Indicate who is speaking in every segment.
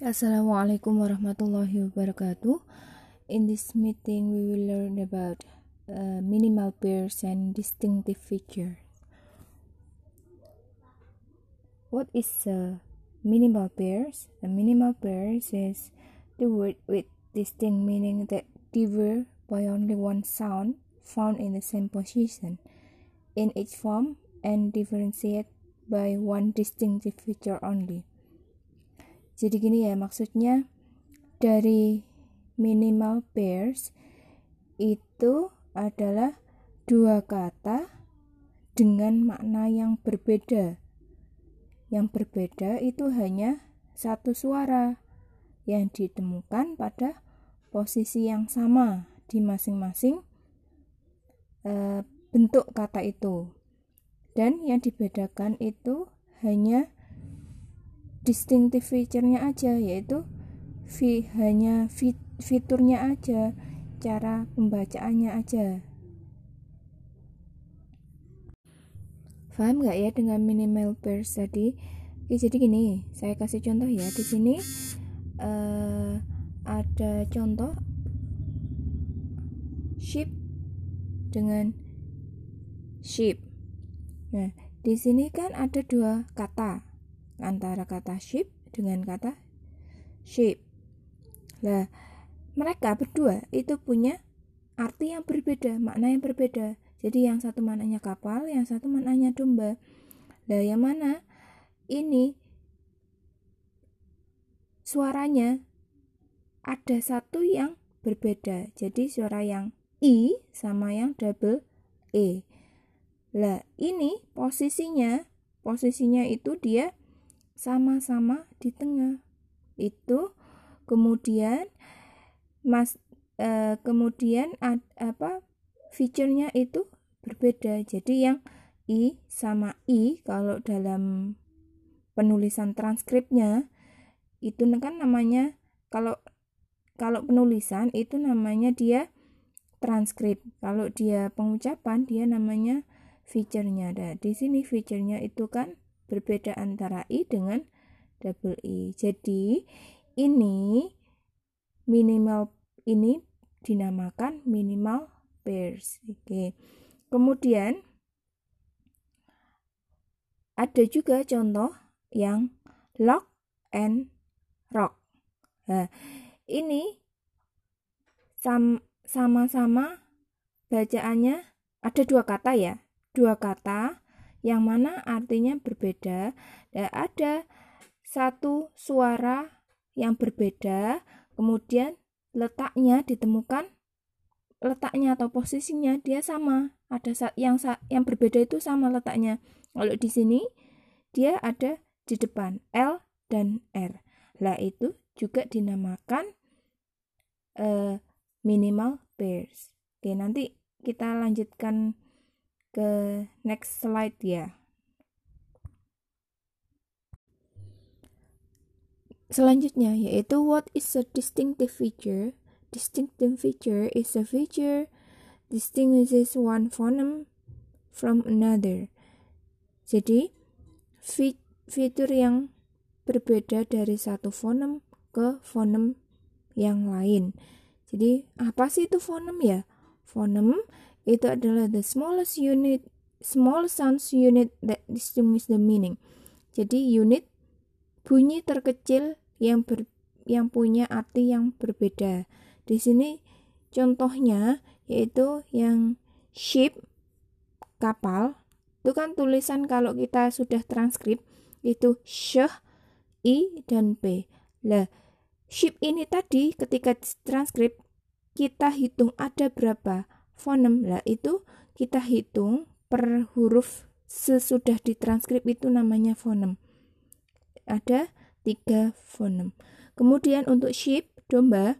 Speaker 1: Assalamualaikum warahmatullahi wabarakatuh. In this meeting, we will learn about uh, minimal pairs and distinctive features. What is a minimal pairs? A minimal pairs is the word with distinct meaning that differ by only one sound found in the same position in each form and differentiate by one distinctive feature only. Jadi gini ya maksudnya dari minimal pairs itu adalah dua kata dengan makna yang berbeda. Yang berbeda itu hanya satu suara yang ditemukan pada posisi yang sama di masing-masing e, bentuk kata itu. Dan yang dibedakan itu hanya distinctive feature-nya aja yaitu fi, hanya fit, fiturnya aja cara pembacaannya aja. Paham nggak ya dengan minimal pairs tadi? Oke, jadi gini saya kasih contoh ya. Di sini uh, ada contoh ship dengan ship nah di sini kan ada dua kata antara kata ship dengan kata shape. Nah, mereka berdua itu punya arti yang berbeda, makna yang berbeda. Jadi yang satu maknanya kapal, yang satu maknanya domba. Nah, yang mana ini suaranya ada satu yang berbeda. Jadi suara yang i sama yang double e. Lah, ini posisinya posisinya itu dia sama-sama di tengah. Itu kemudian mas e, kemudian ad, apa fiturnya itu berbeda. Jadi yang i sama i kalau dalam penulisan transkripnya itu kan namanya kalau kalau penulisan itu namanya dia transkrip. Kalau dia pengucapan dia namanya fiturnya ada di sini fiturnya itu kan berbeda antara i dengan double i. Jadi ini minimal ini dinamakan minimal pairs. Oke. Kemudian ada juga contoh yang lock and rock. Nah, ini sama-sama bacaannya ada dua kata ya. Dua kata yang mana artinya berbeda. Dan ada satu suara yang berbeda kemudian letaknya ditemukan letaknya atau posisinya dia sama. Ada yang yang berbeda itu sama letaknya. Kalau di sini dia ada di depan L dan R. Lah itu juga dinamakan uh, minimal pairs. Oke nanti kita lanjutkan ke next slide ya. Selanjutnya yaitu what is a distinctive feature? Distinctive feature is a feature distinguishes one phoneme from another. Jadi fitur yang berbeda dari satu fonem ke fonem yang lain. Jadi apa sih itu fonem ya? Fonem itu adalah the smallest unit small sounds unit that distinguish the meaning. Jadi unit bunyi terkecil yang ber, yang punya arti yang berbeda. Di sini contohnya yaitu yang ship kapal itu kan tulisan kalau kita sudah transkrip itu sh, i dan p. Lah, ship ini tadi ketika transkrip kita hitung ada berapa fonem. Lah itu kita hitung per huruf sesudah ditranskrip itu namanya fonem. Ada tiga fonem. Kemudian untuk sheep domba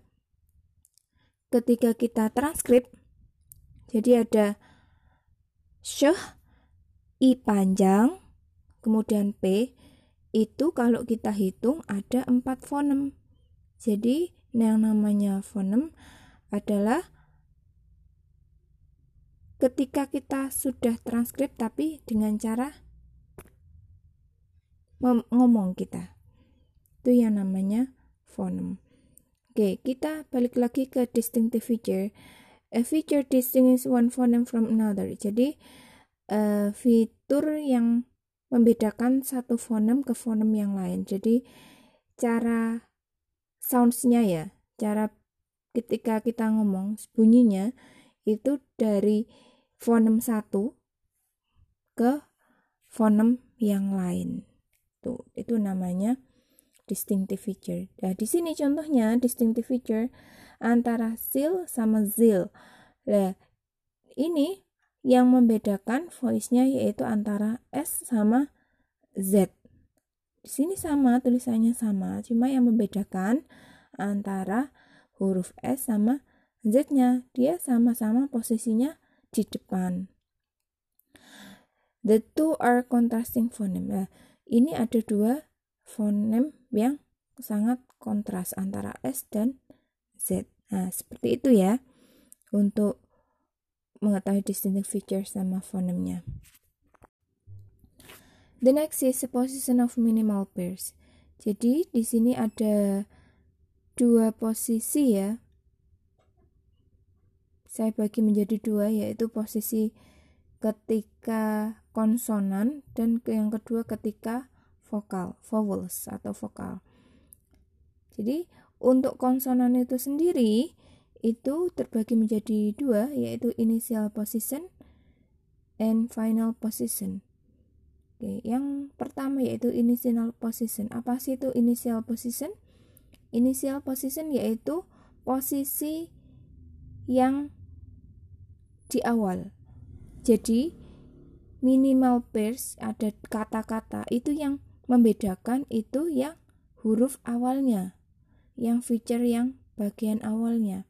Speaker 1: ketika kita transkrip jadi ada sh i panjang kemudian p itu kalau kita hitung ada empat fonem. Jadi yang namanya fonem adalah ketika kita sudah transkrip tapi dengan cara ngomong kita itu yang namanya phoneme. Oke, kita balik lagi ke distinctive feature. A feature distinguishes one phoneme from another. Jadi, uh, fitur yang membedakan satu fonem ke fonem yang lain. Jadi, cara soundsnya ya, cara ketika kita ngomong bunyinya itu dari fonem satu ke fonem yang lain. Tuh, itu namanya distinctive feature. Nah, di sini contohnya distinctive feature antara sil sama zil. Nah, ini yang membedakan voice-nya yaitu antara S sama Z. Di sini sama, tulisannya sama, cuma yang membedakan antara huruf S sama Z-nya. Dia sama-sama posisinya di depan. The two are contrasting phoneme. Nah, ini ada dua fonem yang sangat kontras antara S dan Z. Nah, seperti itu ya untuk mengetahui distinctive feature sama fonemnya. The next is the position of minimal pairs. Jadi di sini ada dua posisi ya. Saya bagi menjadi dua yaitu posisi ketika konsonan dan yang kedua ketika vokal, vowels atau vokal. Jadi untuk konsonan itu sendiri itu terbagi menjadi dua yaitu initial position and final position. Oke, yang pertama yaitu initial position. Apa sih itu initial position? Initial position yaitu posisi yang di awal jadi minimal pairs ada kata-kata itu yang membedakan itu yang huruf awalnya, yang feature yang bagian awalnya.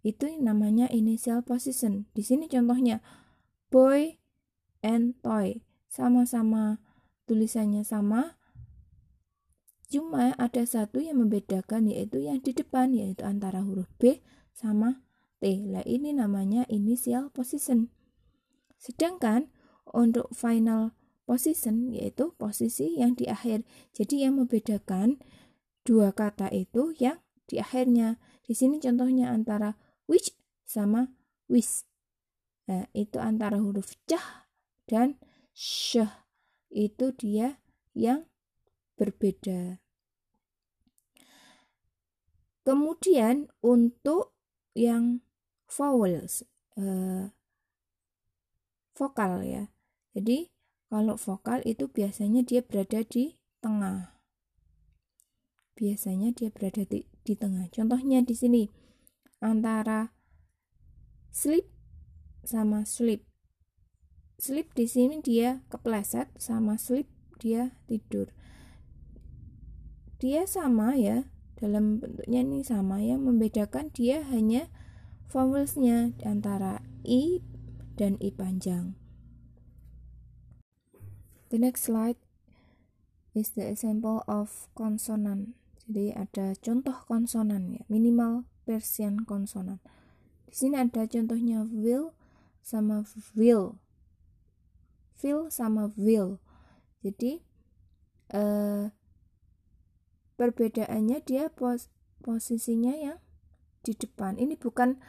Speaker 1: Itu namanya initial position. Di sini contohnya boy and toy sama-sama tulisannya sama, cuma ada satu yang membedakan yaitu yang di depan yaitu antara huruf B sama T. Nah, ini namanya initial position. Sedangkan untuk final position yaitu posisi yang di akhir. Jadi yang membedakan dua kata itu yang di akhirnya. Di sini contohnya antara which sama wis. Nah, itu antara huruf cah dan sh. Itu dia yang berbeda. Kemudian untuk yang vowels, uh, vokal ya. Jadi kalau vokal itu biasanya dia berada di tengah. Biasanya dia berada di, di tengah. Contohnya di sini antara sleep sama sleep. Sleep di sini dia kepleset sama sleep dia tidur. Dia sama ya, dalam bentuknya ini sama ya, membedakan dia hanya vowelsnya antara i dan I panjang. The next slide is the example of konsonan. Jadi ada contoh konsonan ya, minimal persian konsonan. Di sini ada contohnya will sama will. Will sama will. Jadi eh, perbedaannya dia pos posisinya yang di depan. Ini bukan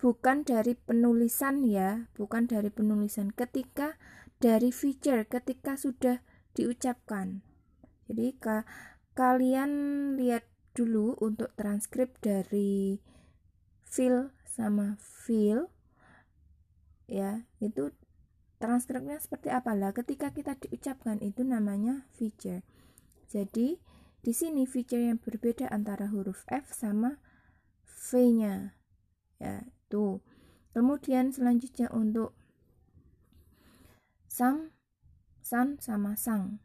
Speaker 1: bukan dari penulisan ya, bukan dari penulisan ketika dari feature ketika sudah diucapkan. Jadi ka, kalian lihat dulu untuk transkrip dari feel sama feel ya, itu transkripnya seperti apa lah ketika kita diucapkan itu namanya feature. Jadi di sini feature yang berbeda antara huruf F sama V-nya. Ya, itu. Kemudian selanjutnya untuk sang, san sama sang.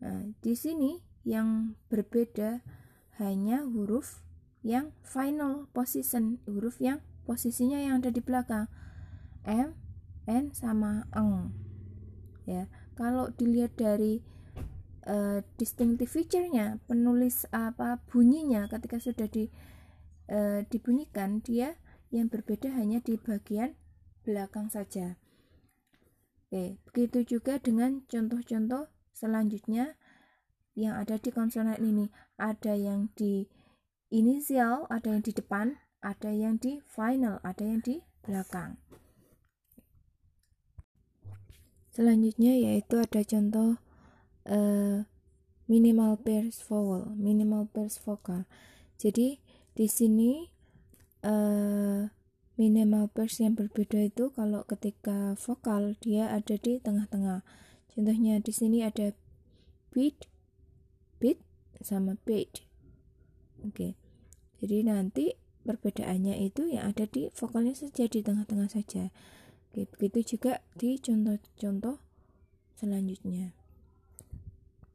Speaker 1: Nah, di sini yang berbeda hanya huruf yang final position, huruf yang posisinya yang ada di belakang. M, N sama eng. Ya, kalau dilihat dari uh, distinctive feature-nya, penulis apa bunyinya ketika sudah di uh, dibunyikan dia yang berbeda hanya di bagian belakang saja. Oke, begitu juga dengan contoh-contoh selanjutnya yang ada di konsonan ini. Ada yang di inisial, ada yang di depan, ada yang di final, ada yang di belakang. Selanjutnya yaitu ada contoh uh, minimal pairs vowel, minimal pairs vokal. Jadi di sini uh, minimal pairs yang berbeda itu kalau ketika vokal dia ada di tengah-tengah. Contohnya di sini ada beat, beat sama beat. Oke. Okay. Jadi nanti perbedaannya itu yang ada di vokalnya saja di tengah-tengah saja. Oke, begitu juga di contoh-contoh selanjutnya.